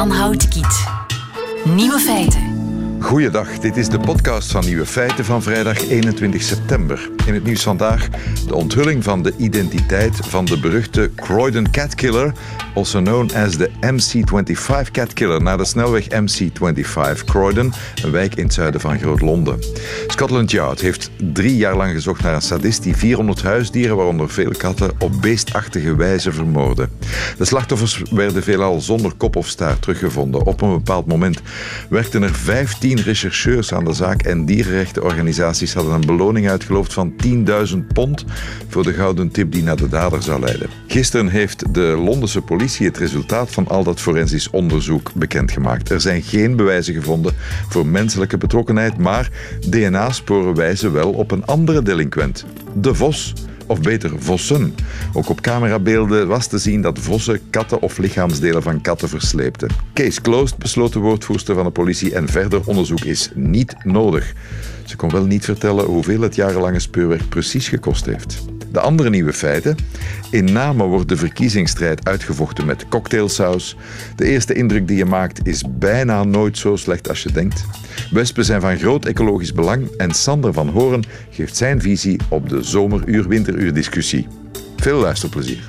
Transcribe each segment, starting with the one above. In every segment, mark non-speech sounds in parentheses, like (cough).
Jan Houtkiet. Nieuwe feiten. Goeiedag, dit is de podcast van Nieuwe Feiten van vrijdag 21 september. In het nieuws vandaag de onthulling van de identiteit van de beruchte Croydon Cat Killer, also known as de MC25 Cat Killer, naar de snelweg MC25 Croydon, een wijk in het zuiden van Groot-Londen. Scotland Yard heeft drie jaar lang gezocht naar een sadist die 400 huisdieren, waaronder veel katten, op beestachtige wijze vermoordde. De slachtoffers werden veelal zonder kop of staart teruggevonden. Op een bepaald moment werkten er 15 Tien rechercheurs aan de zaak en dierenrechtenorganisaties hadden een beloning uitgeloofd van 10.000 pond voor de gouden tip die naar de dader zou leiden. Gisteren heeft de Londense politie het resultaat van al dat forensisch onderzoek bekendgemaakt. Er zijn geen bewijzen gevonden voor menselijke betrokkenheid, maar DNA-sporen wijzen wel op een andere delinquent, de Vos of beter vossen. Ook op camerabeelden was te zien dat vossen katten of lichaamsdelen van katten versleepten. Case closed, besloot de woordvoerster van de politie en verder onderzoek is niet nodig. Ze kon wel niet vertellen hoeveel het jarenlange speurwerk precies gekost heeft. De andere nieuwe feiten. In Namen wordt de verkiezingsstrijd uitgevochten met cocktailsaus. De eerste indruk die je maakt is bijna nooit zo slecht als je denkt. Wespen zijn van groot ecologisch belang en Sander van Horen geeft zijn visie op de zomeruur-winteruur discussie. Veel luisterplezier.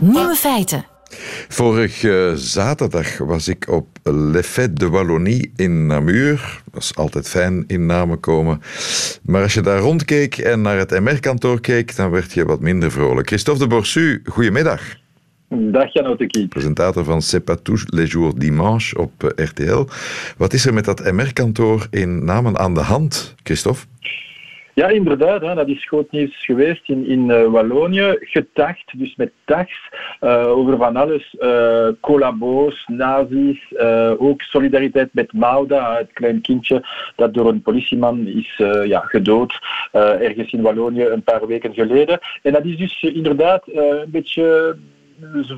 Nieuwe feiten. Vorig zaterdag was ik op Le Fête de Wallonie in Namur. Dat is altijd fijn in namen komen. Maar als je daar rondkeek en naar het MR-kantoor keek, dan werd je wat minder vrolijk. Christophe de Borsu, goedemiddag. Dag Jan Otekiet. Presentator van C'est pas tous les jours dimanche op RTL. Wat is er met dat MR-kantoor in Namen aan de hand, Christophe? Ja, inderdaad. Hè, dat is groot nieuws geweest in, in uh, Wallonië. Getacht, dus met tags, uh, over van alles. Uh, nazi's, ook solidariteit met Mauda, het klein kindje dat door een politieman is ja, gedood, ergens in Wallonië een paar weken geleden. En dat is dus inderdaad een beetje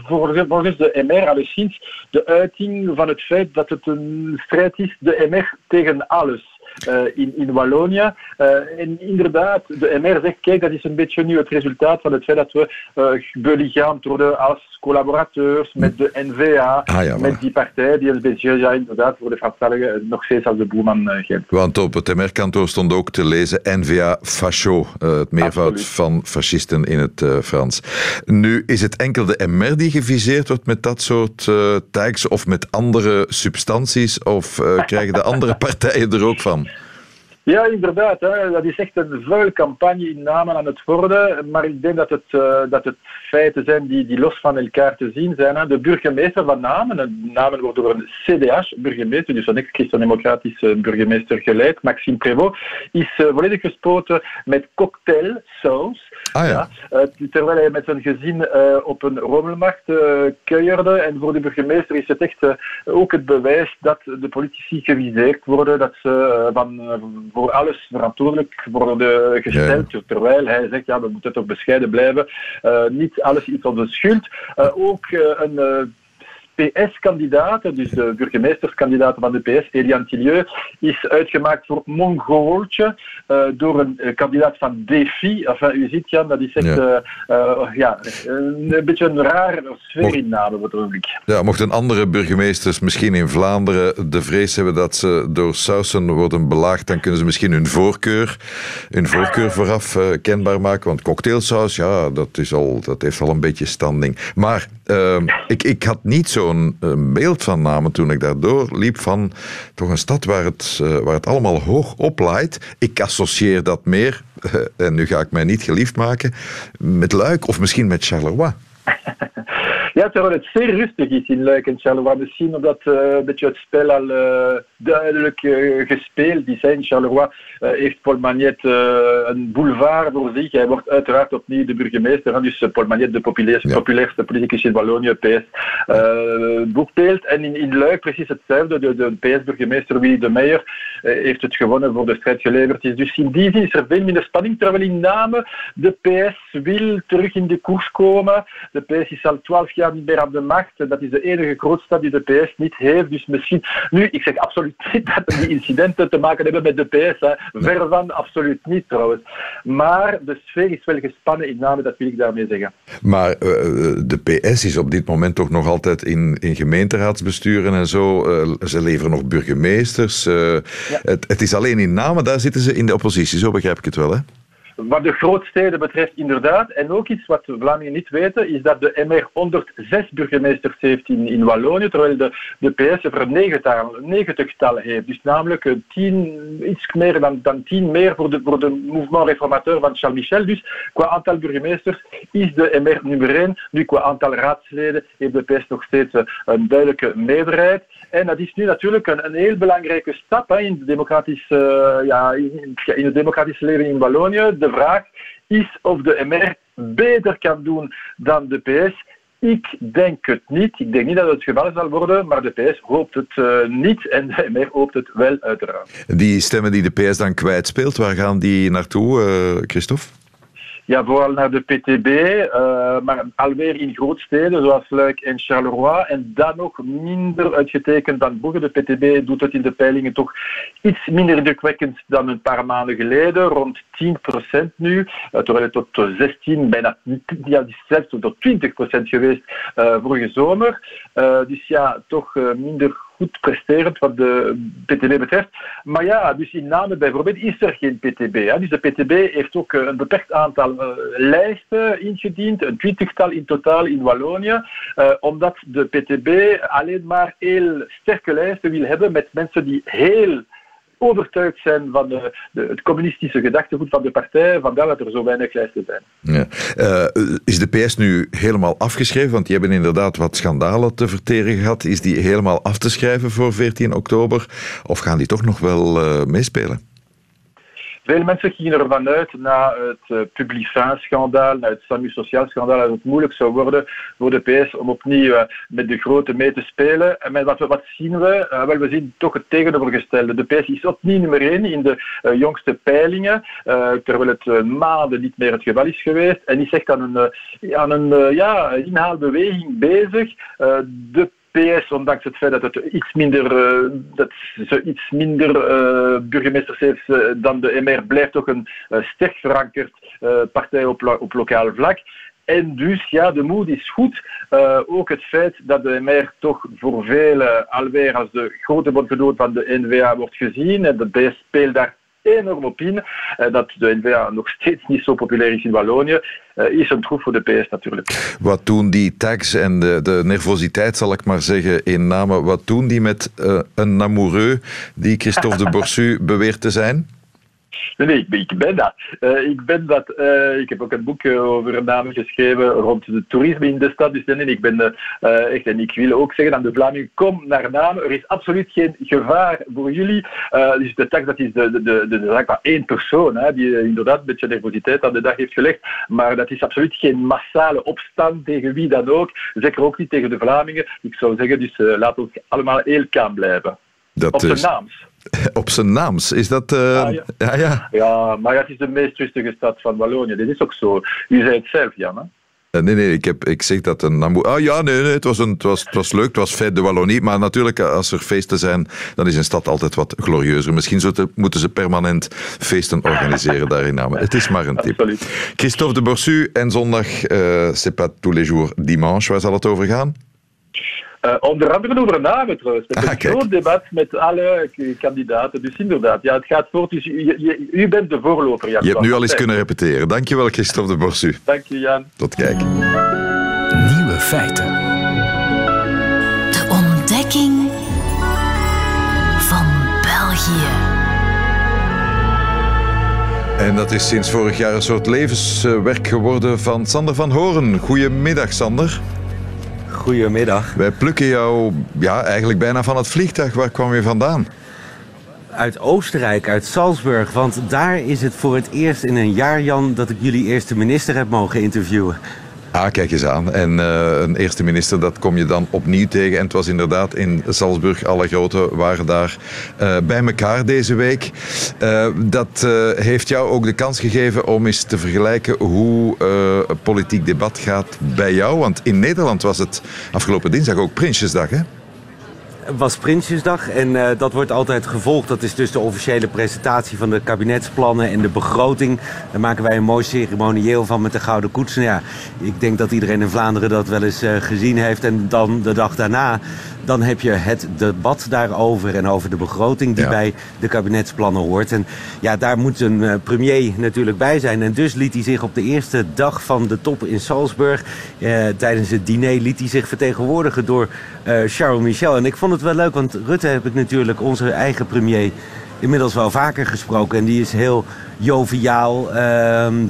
volgens de MR alleszins de uiting van het feit dat het een strijd is, de MR tegen alles. Uh, in, in Wallonië. Uh, en inderdaad, de MR zegt, kijk, dat is een beetje nu het resultaat van het feit dat we uh, belichaamd worden als collaborateurs met de NVA, ah, ja, met die partij die een beetje ja, inderdaad voor de Franstaligen nog steeds als de boeman geldt. Want op het MR-kantoor stond ook te lezen NVA Facho, het meervoud Absoluut. van fascisten in het Frans. Nu is het enkel de MR die geviseerd wordt met dat soort tags of met andere substanties of krijgen de andere (laughs) partijen er ook van? Ja, inderdaad. Hè. Dat is echt een vuil campagne in namen aan het worden. Maar ik denk dat het, uh, dat het feiten zijn die, die los van elkaar te zien zijn. Hè. De burgemeester van Namen, en Namen wordt door een CDH-burgemeester, dus een ex-christendemocratische burgemeester geleid, Maxime Prévost, is uh, volledig gespoten met cocktailsaus. Ah, ja. ja. Uh, terwijl hij met zijn gezin op een rommelmarkt kuierde. En voor de burgemeester is het echt ook het bewijs dat de politici geviseerd worden, dat ze van voor alles verantwoordelijk worden gesteld. Ja. Terwijl hij zegt, ja, we moeten toch bescheiden blijven. Niet alles iets op de schuld. Ook een PS-kandidaat, dus de burgemeesterskandidaat van de PS, Elian Tillieu, is uitgemaakt voor Mongooltje uh, door een uh, kandidaat van Defi. Enfin, u ziet, Jan, dat is echt ja. Uh, ja, een, beetje een rare sfeer in op het ogenblik. Ja, mochten andere burgemeesters misschien in Vlaanderen de vrees hebben dat ze door sausen worden belaagd, dan kunnen ze misschien hun voorkeur, hun voorkeur vooraf kenbaar maken. Want cocktailsaus, ja, dat, is al, dat heeft al een beetje standing. Maar ik, ik had niet zo zo'n beeld van namen toen ik daardoor liep van toch een stad waar het, uh, waar het allemaal hoog oplaait. Ik associeer dat meer, (laughs) en nu ga ik mij niet geliefd maken, met Luik of misschien met Charleroi. (laughs) Ja, terwijl het zeer rustig is in Luik en Charleroi. Misschien omdat uh, een beetje het spel al uh, duidelijk uh, gespeeld is. In Charleroi heeft Paul Magnet een boulevard voor zich. Hij wordt uiteraard opnieuw de burgemeester. Dus Paul Magnet, de populairste, ja. populairste politicus in Wallonië, PS, boekbeeld. En in, in Luik precies hetzelfde. De, de PS-burgemeester Willy de Meijer heeft het gewonnen voor de strijd geleverd is. Dus in die zin is er veel minder spanning. Terwijl in Namen de PS wil terug in de koers komen. De PS is al twaalf jaar niet meer aan de macht. Dat is de enige grootstad die de PS niet heeft. Dus misschien, nu, ik zeg absoluut niet (laughs) dat die incidenten te maken hebben met de PS. Hè. Ver van, absoluut niet trouwens. Maar de sfeer is wel gespannen in name, dat wil ik daarmee zeggen. Maar uh, de PS is op dit moment toch nog altijd in, in gemeenteraadsbesturen en zo. Uh, ze leveren nog burgemeesters. Uh, ja. het, het is alleen in name, daar zitten ze in de oppositie. Zo begrijp ik het wel, hè? Wat de grootsteden betreft, inderdaad. En ook iets wat Vlamingen niet weten, is dat de MR 106 burgemeesters heeft in, Wallonië, terwijl de, de PS er een negental, negentigtal heeft. Dus namelijk tien, iets meer dan, dan tien meer voor de, voor de mouvement reformateur van Charles Michel. Dus qua aantal burgemeesters is de MR nummer 1. Nu, qua aantal raadsleden heeft de PS nog steeds een duidelijke meerderheid. En dat is nu natuurlijk een, een heel belangrijke stap hè, in, de democratische, uh, ja, in, in, het democratische leven in Wallonië. De vraag is of de MR beter kan doen dan de PS. Ik denk het niet. Ik denk niet dat het geval zal worden, maar de PS hoopt het uh, niet en de MR hoopt het wel uiteraard. Die stemmen die de PS dan kwijtspeelt, waar gaan die naartoe, uh, Christophe? Ja, vooral naar de PTB, uh, maar alweer in grootsteden zoals Luik en Charleroi. En dan nog minder uitgetekend dan Bourg. De PTB doet het in de peilingen toch iets minder indrukwekkend dan een paar maanden geleden, rond 10% nu, uh, terwijl het tot 16, bijna ja, zelfs tot 20% geweest uh, vorige zomer. dus ja, toch minder goed presterend wat de PTB betreft. Maar ja, dus in Namen bijvoorbeeld is er geen PTB. Hè. Dus de PTB heeft ook eh, een beperkt aantal uh, lijsten ingediend, een twintigtal in totaal in Wallonië, uh, omdat de PTB alleen maar heel sterke lijsten wil hebben met mensen die heel overtuigd zijn van de, de, het communistische gedachtegoed van de partij, vandaar dat er zo weinig lijsten zijn. Ja. Uh, is de PS nu helemaal afgeschreven? Want die hebben inderdaad wat schandalen te verteren gehad. Is die helemaal af te schrijven voor 14 oktober? Of gaan die toch nog wel uh, meespelen? Veel mensen gingen ervan uit na het uh, Publicin-schandaal, na het SAMU Sociaal-schandaal, dat het moeilijk zou worden voor de PS om opnieuw uh, met de grote mee te spelen. En wat, wat zien we? Uh, wel, we zien toch het tegenovergestelde. De PS is opnieuw nummer één in de jongste peilingen, terwijl het maanden niet meer het geval is geweest. En is echt aan een, aan een ja, inhaalbeweging bezig. de PS, ondanks het feit dat het iets minder, uh, dat ze iets minder uh, burgemeesters heeft uh, dan de MR, blijft toch een sterk verankerd partij op, op lokaal vlak. En dus, ja, de moed is goed. Ook het feit dat de MR toch voor velen alweer als de grote bondgenoot van de NVA wordt gezien. En de PS speelt daar enorm op in. Uh, dat de NVA nog steeds niet zo populair is in Wallonië. Uh, is een troef voor de PS natuurlijk. Wat doen die tags en de, de nervositeit, zal ik maar zeggen, in name, wat doen die met uh, een amoureux die Christophe de (laughs) Borsu beweert te zijn? Nee, nee, ik ben dat. Uh, ik ben dat. Uh, ik heb ook een boek over namen geschreven rond het toerisme in de stad. Dus nee, nee ik ben echt. En ik wil ook zeggen aan de Vlamingen, kom naar namen. Er is absoluut geen gevaar voor jullie. dus de tax, dat is de, de, de, de, zaak van één persoon, hè, die inderdaad een beetje nervositeit aan de dag heeft gelegd. Maar dat is absoluut geen massale opstand tegen wie dan ook. Zeker ook niet tegen de Vlamingen. Ik zou zeggen, dus laat ons allemaal heel kalm blijven. Dat Op zijn naams. (laughs) Op zijn naams, is dat... Uh... Ja, ja. ja, ja. ja, maar het is de meest rustige stad van Wallonië. Dit is ook zo. U zei het zelf, Jan. Hè? Nee, nee, ik, heb, ik zeg dat een. Ah ja, nee, nee het, was een, het, was, het was leuk, het was Fête de Wallonie. Maar natuurlijk, als er feesten zijn, dan is een stad altijd wat glorieuzer. Misschien moeten ze permanent feesten organiseren daar in Namen. Het is maar een tip. Absoluut. Christophe de Borsu en zondag, uh, c'est pas tous les jours dimanche. Waar zal het over gaan? Uh, onder andere over namen trouwens. Het is een groot debat met alle kandidaten. Dus inderdaad, ja, het gaat voort. Dus u, u, u bent de voorloper, Jan. Je hebt nu al eens kunnen repeteren. Dankjewel, Christophe de Borsu. Dank je, Jan. Tot kijk. Nieuwe feiten. De ontdekking van België. En dat is sinds vorig jaar een soort levenswerk geworden van Sander van Horen. Goedemiddag, Sander. Goedemiddag. Wij plukken jou ja, eigenlijk bijna van het vliegtuig. Waar kwam je vandaan? Uit Oostenrijk, uit Salzburg. Want daar is het voor het eerst in een jaar, Jan, dat ik jullie eerste minister heb mogen interviewen. Ah, kijk eens aan. En uh, een eerste minister, dat kom je dan opnieuw tegen. En het was inderdaad in Salzburg, alle grote waren daar uh, bij elkaar deze week. Uh, dat heeft jou ook de kans gegeven om eens te vergelijken hoe politiek debat gaat bij jou. Want in Nederland was het afgelopen dinsdag ook Prinsjesdag, hè? Was Prinsjesdag en uh, dat wordt altijd gevolgd. Dat is dus de officiële presentatie van de kabinetsplannen en de begroting. Daar maken wij een mooi ceremonieel van met de Gouden Koets. Nou ja, ik denk dat iedereen in Vlaanderen dat wel eens uh, gezien heeft. En dan de dag daarna dan heb je het debat daarover en over de begroting die ja. bij de kabinetsplannen hoort. En ja, daar moet een uh, premier natuurlijk bij zijn. En dus liet hij zich op de eerste dag van de top in Salzburg, uh, tijdens het diner, liet hij zich vertegenwoordigen door uh, Charles Michel. En ik vond het wel leuk, want Rutte heb ik natuurlijk, onze eigen premier, inmiddels wel vaker gesproken. En die is heel joviaal. Uh,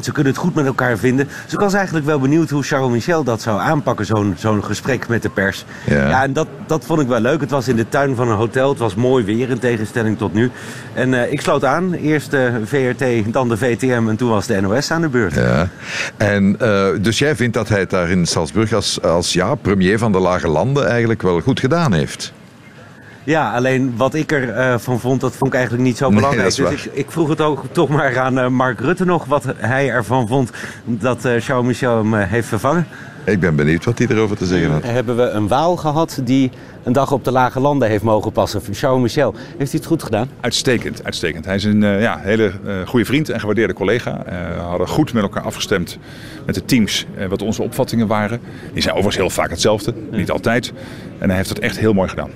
ze kunnen het goed met elkaar vinden. Dus ik was eigenlijk wel benieuwd hoe Charles Michel dat zou aanpakken, zo'n zo'n gesprek met de pers. Ja. ja, en dat, dat vond ik wel leuk. Het was in de tuin van een hotel. Het was mooi weer in tegenstelling tot nu. En uh, ik sloot aan. Eerst de VRT, dan de VTM en toen was de NOS aan de beurt. Ja. En uh, dus jij vindt dat hij het daar in Salzburg als, als ja, premier van de lage landen eigenlijk wel goed gedaan heeft? Ja, alleen wat ik ervan uh, van vond, dat vond ik eigenlijk niet zo belangrijk. Nee, dus ik, ik, vroeg het ook toch maar aan uh, Mark Rutte nog, wat hij ervan vond dat uh, Charles Michel hem heeft vervangen. Ik ben benieuwd wat hij erover te zeggen had. Hebben we een Waal gehad die een dag op de lage landen heeft mogen passen. Charles Michel, heeft hij het goed gedaan? Uitstekend, uitstekend. Hij is een ja, hele goede vriend en gewaardeerde collega. we hadden goed met elkaar afgestemd met de teams wat onze opvattingen waren. Die zijn overigens heel vaak hetzelfde, ja. niet altijd. En hij heeft het echt heel mooi gedaan.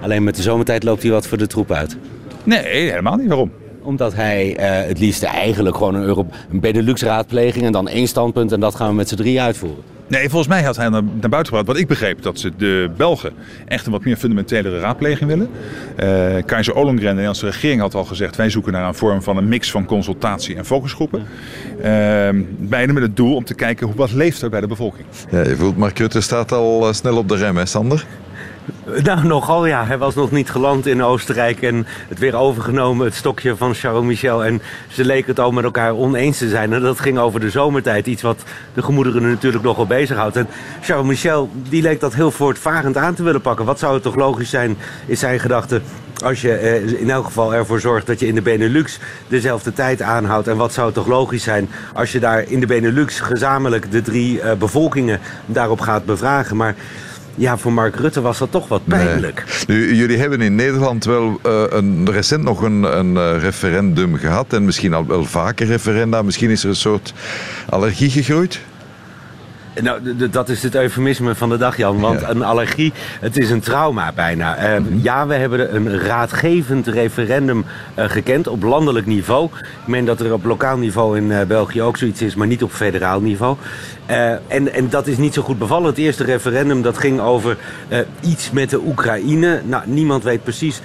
Alleen met de zomertijd loopt hij wat voor de troep uit. Nee, helemaal niet. Waarom? Omdat hij uh, het liefst eigenlijk gewoon een, Euro een Benelux-raadpleging en dan één standpunt en dat gaan we met z'n drie uitvoeren. Nee, volgens mij had hij naar, naar buiten gebracht. Wat ik begreep, dat ze de Belgen echt een wat meer fundamentele raadpleging willen. Uh, Keizer Ollongren, de Nederlandse regering, had al gezegd... wij zoeken naar een vorm van een mix van consultatie en focusgroepen. Uh, beide met het doel om te kijken hoe, wat leeft er bij de bevolking. Ja, je voelt Mark Rutte staat al uh, snel op de rem, hè Sander? (laughs) Nou, nogal ja. Hij was nog niet geland in Oostenrijk en het weer overgenomen, het stokje van Charles Michel. En ze leken het al met elkaar oneens te zijn. En dat ging over de zomertijd, iets wat de gemoederen natuurlijk nogal bezighoudt. En Charles Michel, die leek dat heel voortvarend aan te willen pakken. Wat zou het toch logisch zijn, is zijn gedachte, als je eh, in elk geval ervoor zorgt dat je in de Benelux dezelfde tijd aanhoudt. En wat zou het toch logisch zijn als je daar in de Benelux gezamenlijk de drie uh, bevolkingen daarop gaat bevragen. Maar ja, voor Mark Rutte was dat toch wat pijnlijk. Nee. Nu, jullie hebben in Nederland wel uh, een, recent nog een, een uh, referendum gehad. En misschien al wel vaker referenda. Misschien is er een soort allergie gegroeid? Nou, dat is het eufemisme van de dag, Jan. Want een allergie, het is een trauma bijna. Uh, mm -hmm. Ja, we hebben een raadgevend referendum uh, gekend op landelijk niveau. Ik meen dat er op lokaal niveau in uh, België ook zoiets is, maar niet op federaal niveau. en, en dat is niet zo goed bevallen. Het eerste referendum dat ging over iets met de Oekraïne. Nou, niemand weet precies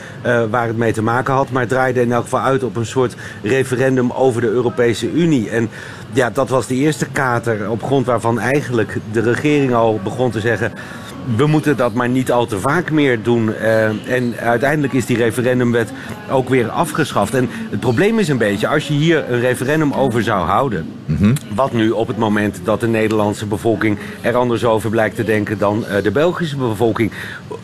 waar het mee te maken had. Maar het draaide in elk geval uit op een soort referendum over de Europese Unie. En ja, dat was de eerste kater op grond waarvan eigenlijk de regering al begon te zeggen we moeten dat maar niet al te vaak meer doen. Uh, en uiteindelijk is die referendumwet ook weer afgeschaft. En het probleem is een beetje, als je hier een referendum over zou houden... Mm -hmm. wat nu op het moment dat de Nederlandse bevolking er anders over blijkt te denken dan uh, de Belgische bevolking...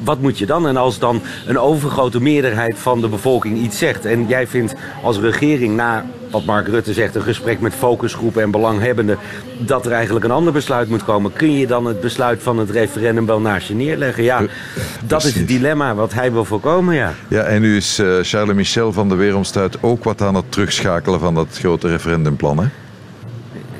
wat moet je dan? En als dan een overgrote meerderheid van de bevolking iets zegt... en jij vindt als regering na wat Mark Rutte zegt, een gesprek met focusgroepen en belanghebbenden, dat er eigenlijk een ander besluit moet komen. Kun je dan het besluit van het referendum wel naast je neerleggen? Ja, dat is het dilemma wat hij wil voorkomen, ja. Ja, en nu is uh, Charles Michel van de Weeromstuit ook wat aan het terugschakelen van dat grote referendumplan, hè?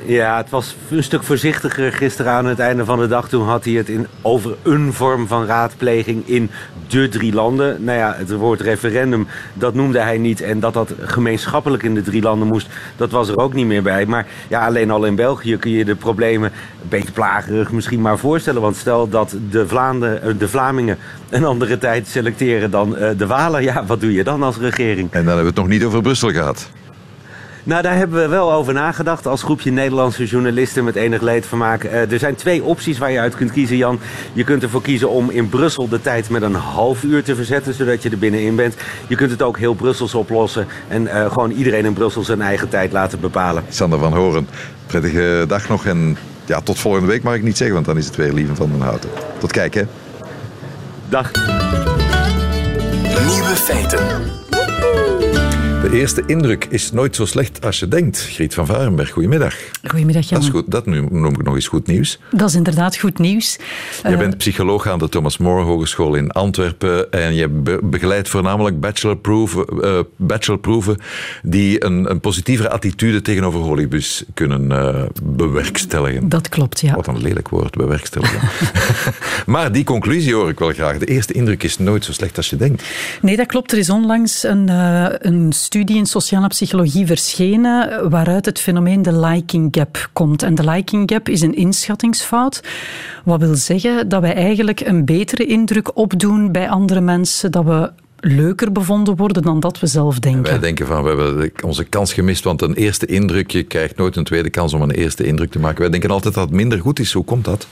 Ja, het was een stuk voorzichtiger gisteren aan het einde van de dag. Toen had hij het in, over een vorm van raadpleging in de drie landen. Nou ja, het woord referendum, dat noemde hij niet. En dat dat gemeenschappelijk in de drie landen moest, dat was er ook niet meer bij. Maar ja, alleen al in België kun je de problemen een beetje plagerig misschien maar voorstellen. Want stel dat de, Vlaanden, de Vlamingen een andere tijd selecteren dan de Walen. Ja, wat doe je dan als regering? En dan hebben we het nog niet over Brussel gehad. Nou, daar hebben we wel over nagedacht als groepje Nederlandse journalisten met enig leedvermaak. Uh, er zijn twee opties waar je uit kunt kiezen, Jan. Je kunt ervoor kiezen om in Brussel de tijd met een half uur te verzetten, zodat je er binnenin bent. Je kunt het ook heel Brussels oplossen en uh, gewoon iedereen in Brussel zijn eigen tijd laten bepalen. Sander van Horen, prettige dag nog en ja, tot volgende week mag ik niet zeggen, want dan is het weer Lieven van den Houten. Tot kijk, hè. Dag. Nieuwe feiten. De eerste indruk is nooit zo slecht als je denkt. Griet van Varenberg, goedemiddag. Goedemiddag, Jan. Dat is goed, dat noem ik nog eens goed nieuws. Dat is inderdaad goed nieuws. Je uh, bent psycholoog aan de Thomas More Hogeschool in Antwerpen en je be begeleidt voornamelijk bachelorproeven, uh, bachelorproeven die een, een, positievere attitude tegenover holibus kunnen uh, bewerkstelligen. Dat klopt, ja. Wat een lelijk woord, bewerkstelligen. (laughs) maar die conclusie hoor ik wel graag. De eerste indruk is nooit zo slecht als je denkt. Nee, dat klopt. Er is onlangs een, een studie in sociale psychologie verschenen waaruit het fenomeen de liking gap komt. En de liking gap is een inschattingsfout. Wat wil zeggen dat wij eigenlijk een betere indruk opdoen bij andere mensen, dat we leuker bevonden worden dan dat we zelf denken. Wij denken van, we hebben onze kans gemist, want een eerste indruk, je krijgt nooit een tweede kans om een eerste indruk te maken. Wij denken altijd dat het minder goed is. Hoe komt dat?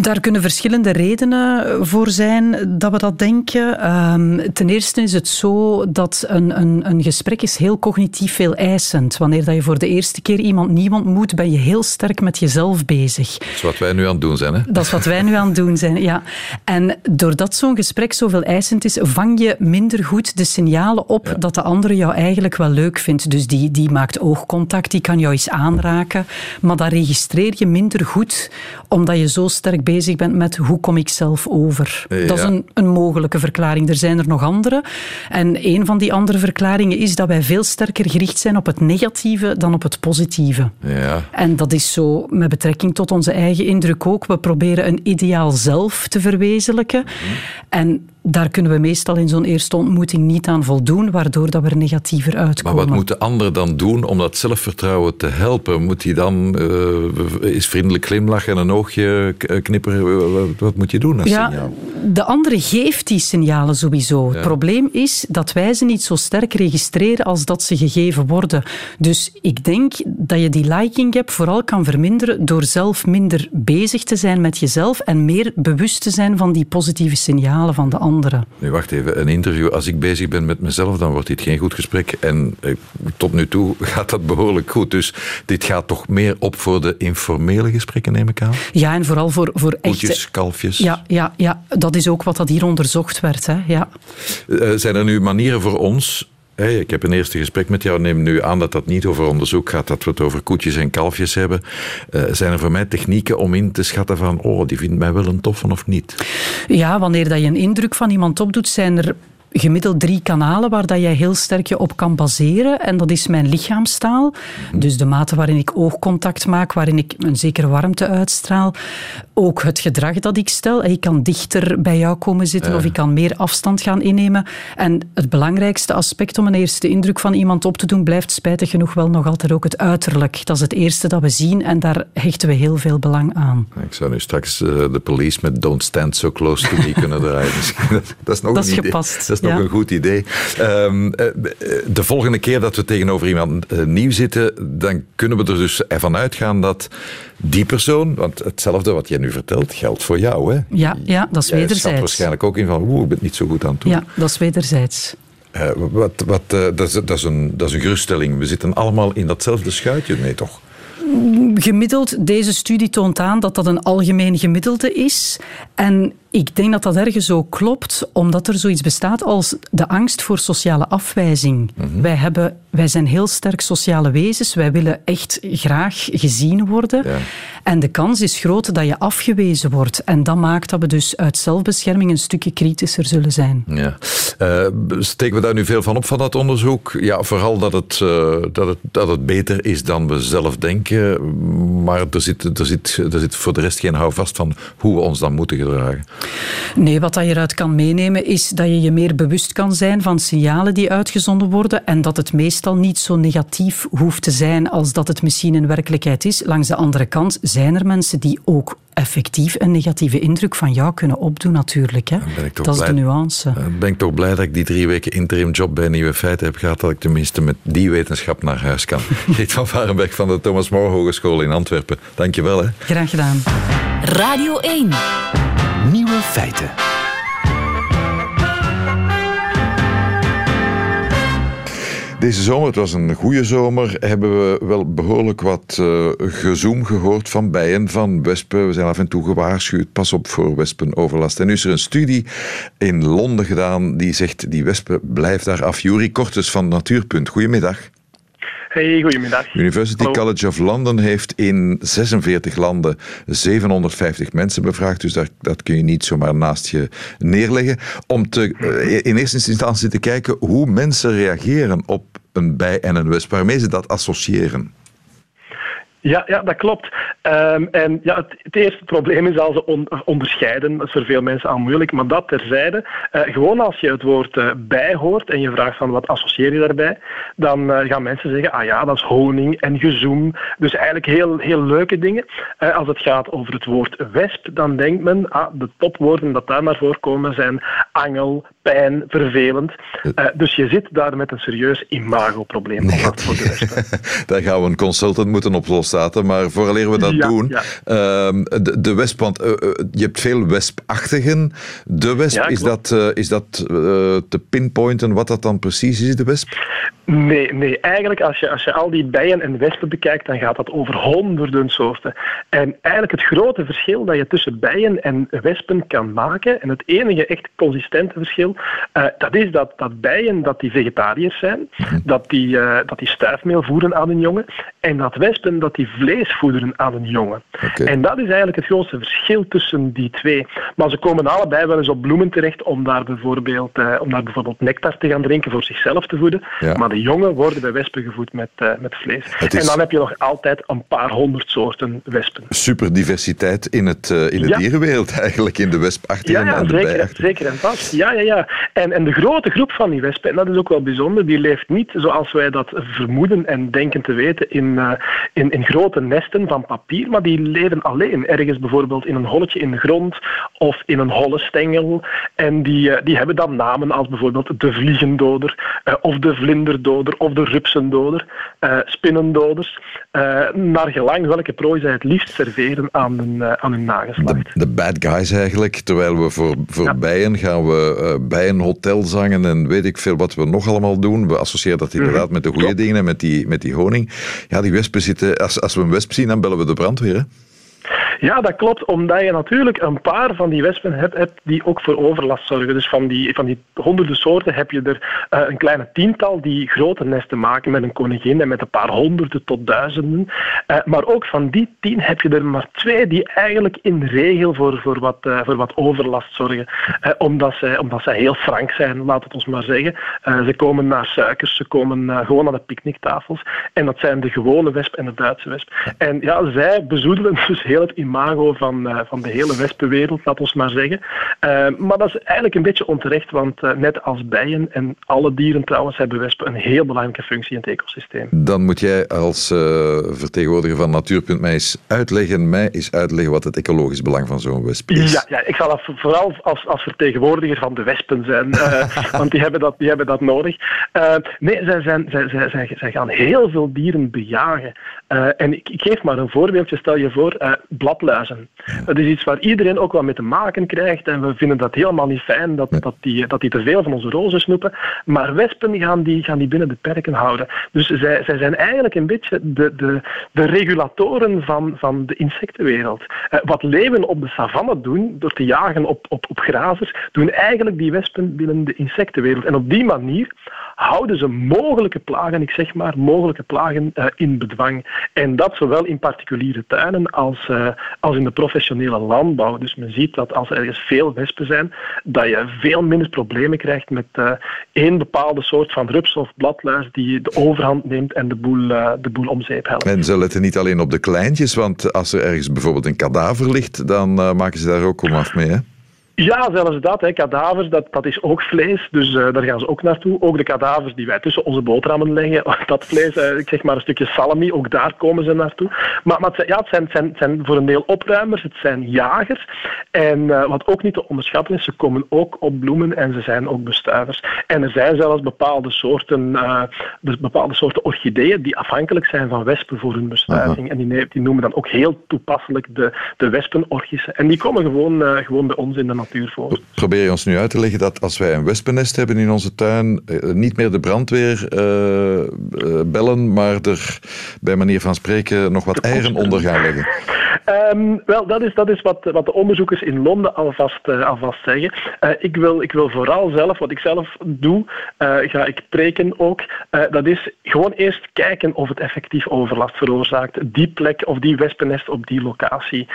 Daar kunnen verschillende redenen voor zijn dat we dat denken. Um, ten eerste is het zo dat een, een, een gesprek is heel cognitief veel eisend. Wanneer dat je voor de eerste keer iemand nieuw ontmoet, ben je heel sterk met jezelf bezig. Dat is wat wij nu aan het doen zijn, hè? Dat is wat wij nu aan het doen zijn, ja. En doordat zo'n gesprek zoveel eisend is, vang je minder goed de signalen op ja. dat de andere jou eigenlijk wel leuk vindt. Dus die, die maakt oogcontact, die kan jou eens aanraken. Maar dat registreer je minder goed, omdat je zo sterk bezig bent met hoe kom ik zelf over. Ja. Dat is een, een mogelijke verklaring. Er zijn er nog andere. En een van die andere verklaringen is dat wij veel sterker gericht zijn op het negatieve dan op het positieve. Ja. En dat is zo met betrekking tot onze eigen indruk ook. We proberen een ideaal zelf te verwezenlijken. Mm. En daar kunnen we meestal in zo'n eerste ontmoeting niet aan voldoen, waardoor dat we er negatiever uitkomen. Maar wat moet de ander dan doen om dat zelfvertrouwen te helpen? Moet hij dan uh, is vriendelijk glimlachen en een oogje knipperen? Wat, moet je doen als ja, signaal? De andere geeft die signalen sowieso. Ja. Het probleem is dat wij ze niet zo sterk registreren als dat ze gegeven worden. Dus ik denk dat je die liking gap vooral kan verminderen door zelf minder bezig te zijn met jezelf en meer bewust te zijn van die positieve signalen van de ander. Nu, wacht even. Een interview, als ik bezig ben met mezelf, dan wordt dit geen goed gesprek. En eh, tot nu toe (laughs) gaat dat behoorlijk goed. Dus dit gaat toch meer op voor de informele gesprekken, neem ik aan? Ja, en vooral voor, voor echte... Koetjes, kalfjes. Ja, ja, ja, dat is ook wat dat hier onderzocht werd. Hè. Ja. Uh, zijn er nu manieren voor ons Hey, ik heb een eerste gesprek met jou. Neem nu aan dat dat niet over onderzoek gaat, dat we het over koetjes en kalfjes hebben. Uh, zijn er voor mij technieken om in te schatten van, oh, die vindt mij wel een toffe of niet? Ja, wanneer dat je een indruk van iemand opdoet, zijn er gemiddeld drie kanalen waar dat jij heel sterk je op kan baseren. En dat is mijn lichaamstaal. Dus de mate waarin ik oogcontact maak, waarin ik een zekere warmte uitstraal. Ook het gedrag dat ik stel. Ik kan dichter bij jou komen zitten of ik kan meer afstand gaan innemen. En het belangrijkste aspect om een eerste indruk van iemand op te doen, blijft spijtig genoeg wel nog altijd ook het uiterlijk. Dat is het eerste dat we zien en daar hechten we heel veel belang aan. Ik zou nu straks uh, de police met Don't Stand So Close To Me kunnen draaien. (laughs) dat, is nog dat is gepast. Idee. Dat is nog ja. een goed idee. Um, de volgende keer dat we tegenover iemand uh, nieuw zitten, dan kunnen we er dus ervan uitgaan dat die persoon, want hetzelfde wat jij nu vertelt, geldt voor jou. Hè? Ja, ja, dat is jij wederzijds. waarschijnlijk ook in van, oeh, ik ben het niet zo goed aan het doen. Ja, dat is wederzijds. Uh, wat, wat, uh, dat, is, dat, is een, dat is een geruststelling. We zitten allemaal in datzelfde schuitje, nee toch? Gemiddeld, deze studie toont aan dat dat een algemeen gemiddelde is. En ik denk dat dat ergens ook klopt, omdat er zoiets bestaat als de angst voor sociale afwijzing. Mm -hmm. wij, hebben, wij zijn heel sterk sociale wezens, wij willen echt graag gezien worden. Ja. En de kans is groot dat je afgewezen wordt. En dat maakt dat we dus uit zelfbescherming een stukje kritischer zullen zijn. Ja. Uh, steken we daar nu veel van op van dat onderzoek? Ja, vooral dat het, uh, dat het, dat het beter is dan we zelf denken. Maar er zit, er, zit, er zit voor de rest geen houvast van hoe we ons dan moeten gedragen. Nee, wat je eruit kan meenemen is dat je je meer bewust kan zijn van signalen die uitgezonden worden en dat het meestal niet zo negatief hoeft te zijn als dat het misschien in werkelijkheid is. Langs de andere kant zijn er mensen die ook effectief een negatieve indruk van jou kunnen opdoen natuurlijk. Hè? Dat blij, is de nuance. Dan ben ik toch blij dat ik die drie weken interim job bij Nieuwe Feiten heb gehad, dat ik tenminste met die wetenschap naar huis kan. (laughs) Geet van Varenberg van de Thomas More Hogeschool in Antwerpen. Dank je wel. Hè. Graag gedaan. Radio 1. Nieuwe feiten. Deze zomer, het was een goede zomer, hebben we wel behoorlijk wat uh, gezoom gehoord van bijen, van wespen. We zijn af en toe gewaarschuwd, pas op voor wespenoverlast. En nu is er een studie in Londen gedaan die zegt, die wespen blijft daar af. Jurie Kortes van Natuurpunt, goedemiddag. Hey, goedemiddag. University College of London heeft in 46 landen 750 mensen bevraagd, dus dat, dat kun je niet zomaar naast je neerleggen. Om te, eh, in eerste instantie te kijken hoe mensen reageren op een bij en een wesp, waarmee ze dat associëren. Ja, ja, dat klopt. Ehm, en ja, het, het, eerste probleem is al ze onderscheiden. Dat is voor veel mensen al moeilijk, maar dat terzijde. Uh, gewoon als je het woord uh, bij hoort en je vraagt van wat associeer je daarbij, dan uh, gaan mensen zeggen, ah ja, dat is honing en gezoem. Dus eigenlijk heel, heel leuke dingen. als het gaat over het woord wesp, dan denkt men, ah, de topwoorden dat daar naar voren komen zijn angel, pijn, vervelend. dus je zit daar met een serieus imagoprobleem. Nee, (laughs) voor de daar gaan we een consultant moeten oplossen maar vooraleer we dat doen, ehm, de, de, wesp, want uh, je hebt veel wespachtigen. De wesp, is dat, uh, is dat te pinpointen wat dat dan precies is, de wesp? Nee, nee. eigenlijk als je, als je al die bijen en wespen bekijkt, dan gaat dat over honderden soorten. En eigenlijk het grote verschil dat je tussen bijen en wespen kan maken, en het enige echt consistente verschil, uh, dat is dat, dat bijen dat die vegetariërs zijn, dat die, uh, dat die stuifmeel voeren aan hun jongen, en dat wespen dat die vlees voederen aan hun jongen. En dat is eigenlijk het grootste verschil tussen die twee. Maar ze komen allebei wel eens op bloemen terecht om daar bijvoorbeeld, uh, om daar bijvoorbeeld nectar te gaan drinken voor zichzelf te voeden. Maar de jongen worden bij wespen gevoed met, uh, met vlees. En dan heb je nog altijd een paar honderd soorten wespen. Super diversiteit in, het, uh, in de dierenwereld eigenlijk, in de wespachtigen ja, ja, en de zeker, zeker en vast. Ja, ja, ja. En, en de grote groep van die wespen, en dat is ook wel bijzonder, die leeft niet zoals wij dat vermoeden en denken te weten in, uh, in, in grote nesten van papier, maar die leven alleen. Ergens bijvoorbeeld in een holletje in de grond of in een holle stengel. En die, die hebben dan namen als bijvoorbeeld de vliegendoder of de vlinderdoder of de rupsendoder, uh, spinnendoders, naar gelang welke prooi zij het liefst serveren aan hun, aan hun nageslacht. De, bad guys eigenlijk, terwijl we voor, voor bijen gaan we bijenhotel zangen en weet ik veel wat we nog allemaal doen. We associëren dat inderdaad mm met de goede dingen, met die, met die honing. Ja, die wespen zitten, als, als we een wesp zien, dan bellen we de brandweer. Ja, dat klopt, omdat je natuurlijk een paar van die wespen hebt, hebt die ook voor overlast zorgen. Dus van die, van die honderden soorten heb je er uh, een kleine tiental die grote nesten maken met een koningin en met een paar honderden tot duizenden. Uh, maar ook van die tien heb je er maar twee die eigenlijk in regel voor, voor, wat, uh, voor wat overlast zorgen. omdat, zij, omdat heel frank zijn, laat het ons maar zeggen. ze komen naar suikers, ze komen gewoon naar de picknicktafels. En dat zijn de gewone wesp en de Duitse wesp. En ja, zij bezoedelen (laughs) dus heel het imago van, uh, van de hele wespenwereld, laat ons maar zeggen. Uh, maar dat is eigenlijk een beetje onterecht, want uh, net als bijen en alle dieren trouwens hebben wespen een heel belangrijke functie in het ecosysteem. Dan moet jij als vertegenwoordiger van Natuurpunt mij eens uitleggen, mij eens uitleggen wat het ecologisch belang van zo'n wesp is. Ja, ja ik zal dat vooral als, als vertegenwoordiger van de wespen zijn, (laughs) want die hebben dat, die hebben dat nodig. nee, zij, zijn, zij, zij, zij, zij, gaan heel veel dieren bejagen. en ik, ik, geef maar een voorbeeldje. Stel je voor, Dat is iets waar iedereen ook wel mee te maken krijgt en we vinden dat helemaal niet fijn dat, dat, die, dat die te veel van onze rozen snoepen. Maar wespen gaan die, gaan die binnen de perken houden. Dus zij, zij zijn eigenlijk een beetje de, de, de regulatoren van, van de insectenwereld. Uh, wat leeuwen op de savanne doen, door te jagen op, op, op grazers, doen eigenlijk die wespen binnen de insectenwereld. En op die manier houden ze mogelijke plagen, ik zeg maar, mogelijke plagen uh, in bedwang. En dat zowel in particuliere tuinen als, uh, als in de professionele landbouw. Dus men ziet dat als er ergens veel wespen zijn, dat je veel minder problemen krijgt met uh, één bepaalde soort van rups of bladluis die de overhand neemt en de boel, de boel om zeep helpt. En ze letten niet alleen op de kleintjes, want als er ergens bijvoorbeeld een kadaver ligt, dan maken ze daar ook om af mee, hè? Ja, zelfs dat. Hè. Kadavers, dat, dat is ook vlees, dus uh, daar gaan ze ook naartoe. Ook de kadavers die wij tussen onze boterhammen leggen, (laughs) dat vlees, uh, ik zeg maar een stukje salami, ook daar komen ze naartoe. Maar, maar het, ja, het, zijn, het, zijn, zijn, voor een deel opruimers, het zijn jagers. En uh, wat ook niet te onderschatten is, ze komen ook op bloemen en ze zijn ook bestuivers. En er zijn zelfs bepaalde soorten, dus bepaalde soorten orchideeën die afhankelijk zijn van wespen voor hun bestuiving. En die, die, noemen dan ook heel toepasselijk de, de wespenorchis. En die komen gewoon, gewoon bij ons in de natuur natuur voor. Probeer je ons nu uit te leggen dat als wij een wespennest hebben in onze tuin, eh, niet meer de brandweer uh, bellen, maar er bij manier van spreken nog wat eieren onder gaan leggen? Um, wel, dat is, dat is wat, wat de onderzoekers in Londen alvast, uh, alvast zeggen. Uh, ik, wil, ik wil vooral zelf, wat ik zelf doe, uh, ga ik preken ook, dat is gewoon eerst kijken of het effectief overlast veroorzaakt. Die plek of die wespennest op die locatie.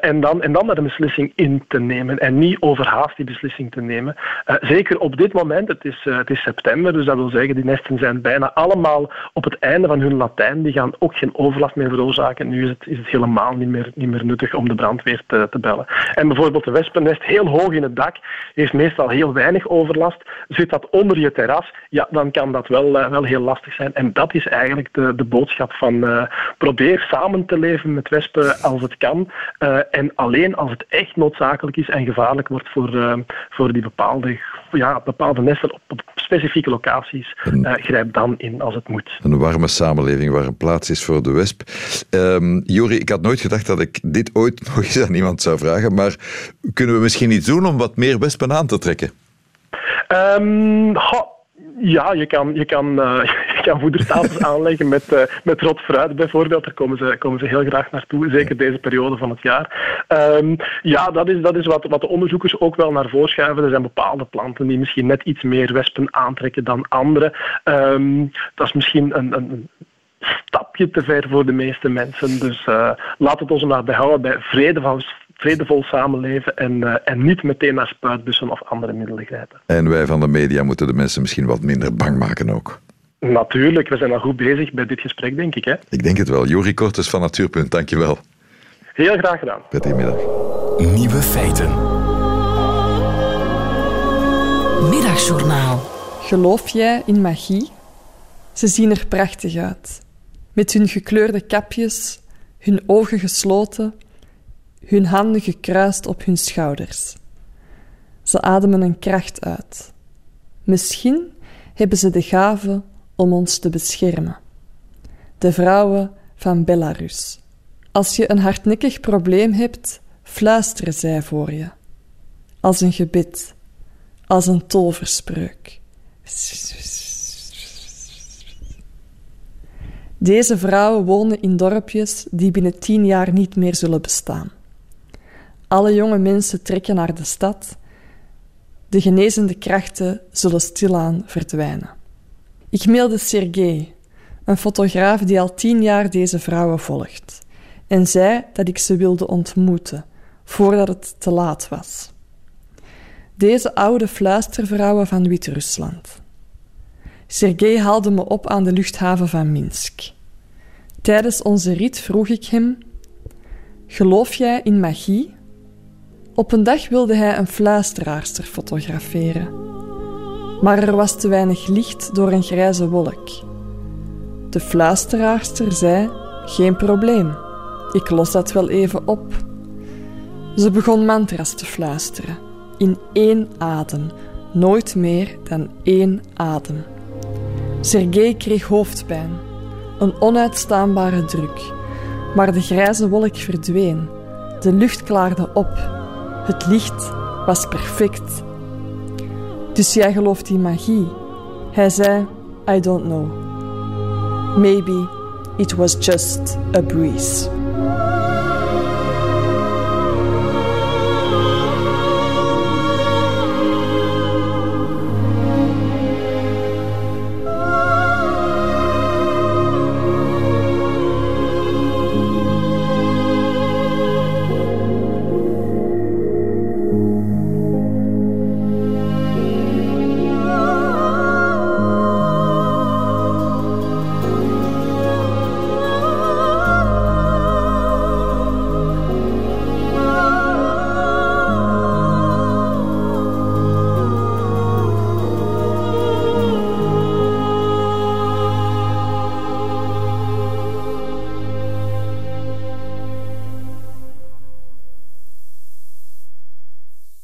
en, dan, en dan daar een beslissing in te nemen en niet overhaast die beslissing te nemen. zeker op dit moment, het is, het is september, dus dat wil zeggen, die nesten zijn bijna allemaal op het einde van hun Latijn. Die gaan ook geen overlast meer veroorzaken. Nu is het, is het helemaal niet meer niet meer nuttig om de brandweer te, te bellen. En bijvoorbeeld de wespennest, heel hoog in het dak, heeft meestal heel weinig overlast. Zit dat onder je terras, ja, dan kan dat wel, uh, wel heel lastig zijn. En dat is eigenlijk de, de boodschap van probeer samen te leven met wespen als het kan. En alleen als het echt noodzakelijk is en gevaarlijk wordt voor, voor die bepaalde, ja, bepaalde nesten op, op specifieke locaties, grijp dan in als het moet. Een warme samenleving waar een plaats is voor de wesp. Um, Jori, ik had nooit gedacht dat ik dit ooit (laughs) nog eens aan iemand zou vragen, maar kunnen we misschien iets doen om wat meer wespen aan te trekken? Um, ja, je kan, je kan, uh, je kan voederstapels (laughs) aanleggen met, uh, met rot fruit bijvoorbeeld. Daar komen ze, komen ze heel graag naartoe, zeker deze periode van het jaar. Um, ja, dat is, dat is wat, wat de onderzoekers ook wel naar voren schuiven. Er zijn bepaalde planten die misschien net iets meer wespen aantrekken dan andere. Um, dat is misschien een, een stapje te ver voor de meeste mensen. Dus uh, laat het ons maar behouden bij vredevol, vredevol samenleven en, uh, en niet meteen naar spuitbussen of andere middelen grijpen. En wij van de media moeten de mensen misschien wat minder bang maken ook. Natuurlijk, we zijn al goed bezig bij dit gesprek, denk ik. Hè? Ik denk het wel. Jori Kortes van Natuurpunt, dankjewel. Heel graag gedaan. Prettige middag. Nieuwe feiten. Middagjournaal. Geloof jij in magie? Ze zien er prachtig uit met hun gekleurde kapjes, hun ogen gesloten, hun handen gekruist op hun schouders. Ze ademen een kracht uit. Misschien hebben ze de gave om ons te beschermen. De vrouwen van Belarus. Als je een hardnekkig probleem hebt, fluisteren zij voor je. Als een gebed, als een toverspreuk. Deze vrouwen wonen in dorpjes die binnen tien jaar niet meer zullen bestaan. Alle jonge mensen trekken naar de stad. De genezende krachten zullen stilaan verdwijnen. Ik mailde Sergej, een fotograaf die al tien jaar deze vrouwen volgt, en zei dat ik ze wilde ontmoeten voordat het te laat was. Deze oude fluistervrouwen van Wit-Rusland. Sergej haalde me op aan de luchthaven van Minsk. Tijdens onze rit vroeg ik hem: Geloof jij in magie? Op een dag wilde hij een fluisteraarster fotograferen. Maar er was te weinig licht door een grijze wolk. De fluisteraarster zei: Geen probleem, ik los dat wel even op. Ze begon mantras te fluisteren, in één adem, nooit meer dan één adem. Sergej kreeg hoofdpijn, een onuitstaanbare druk. Maar de grijze wolk verdween, de lucht klaarde op, het licht was perfect. Dus jij gelooft in magie? Hij zei: I don't know. Maybe it was just a breeze.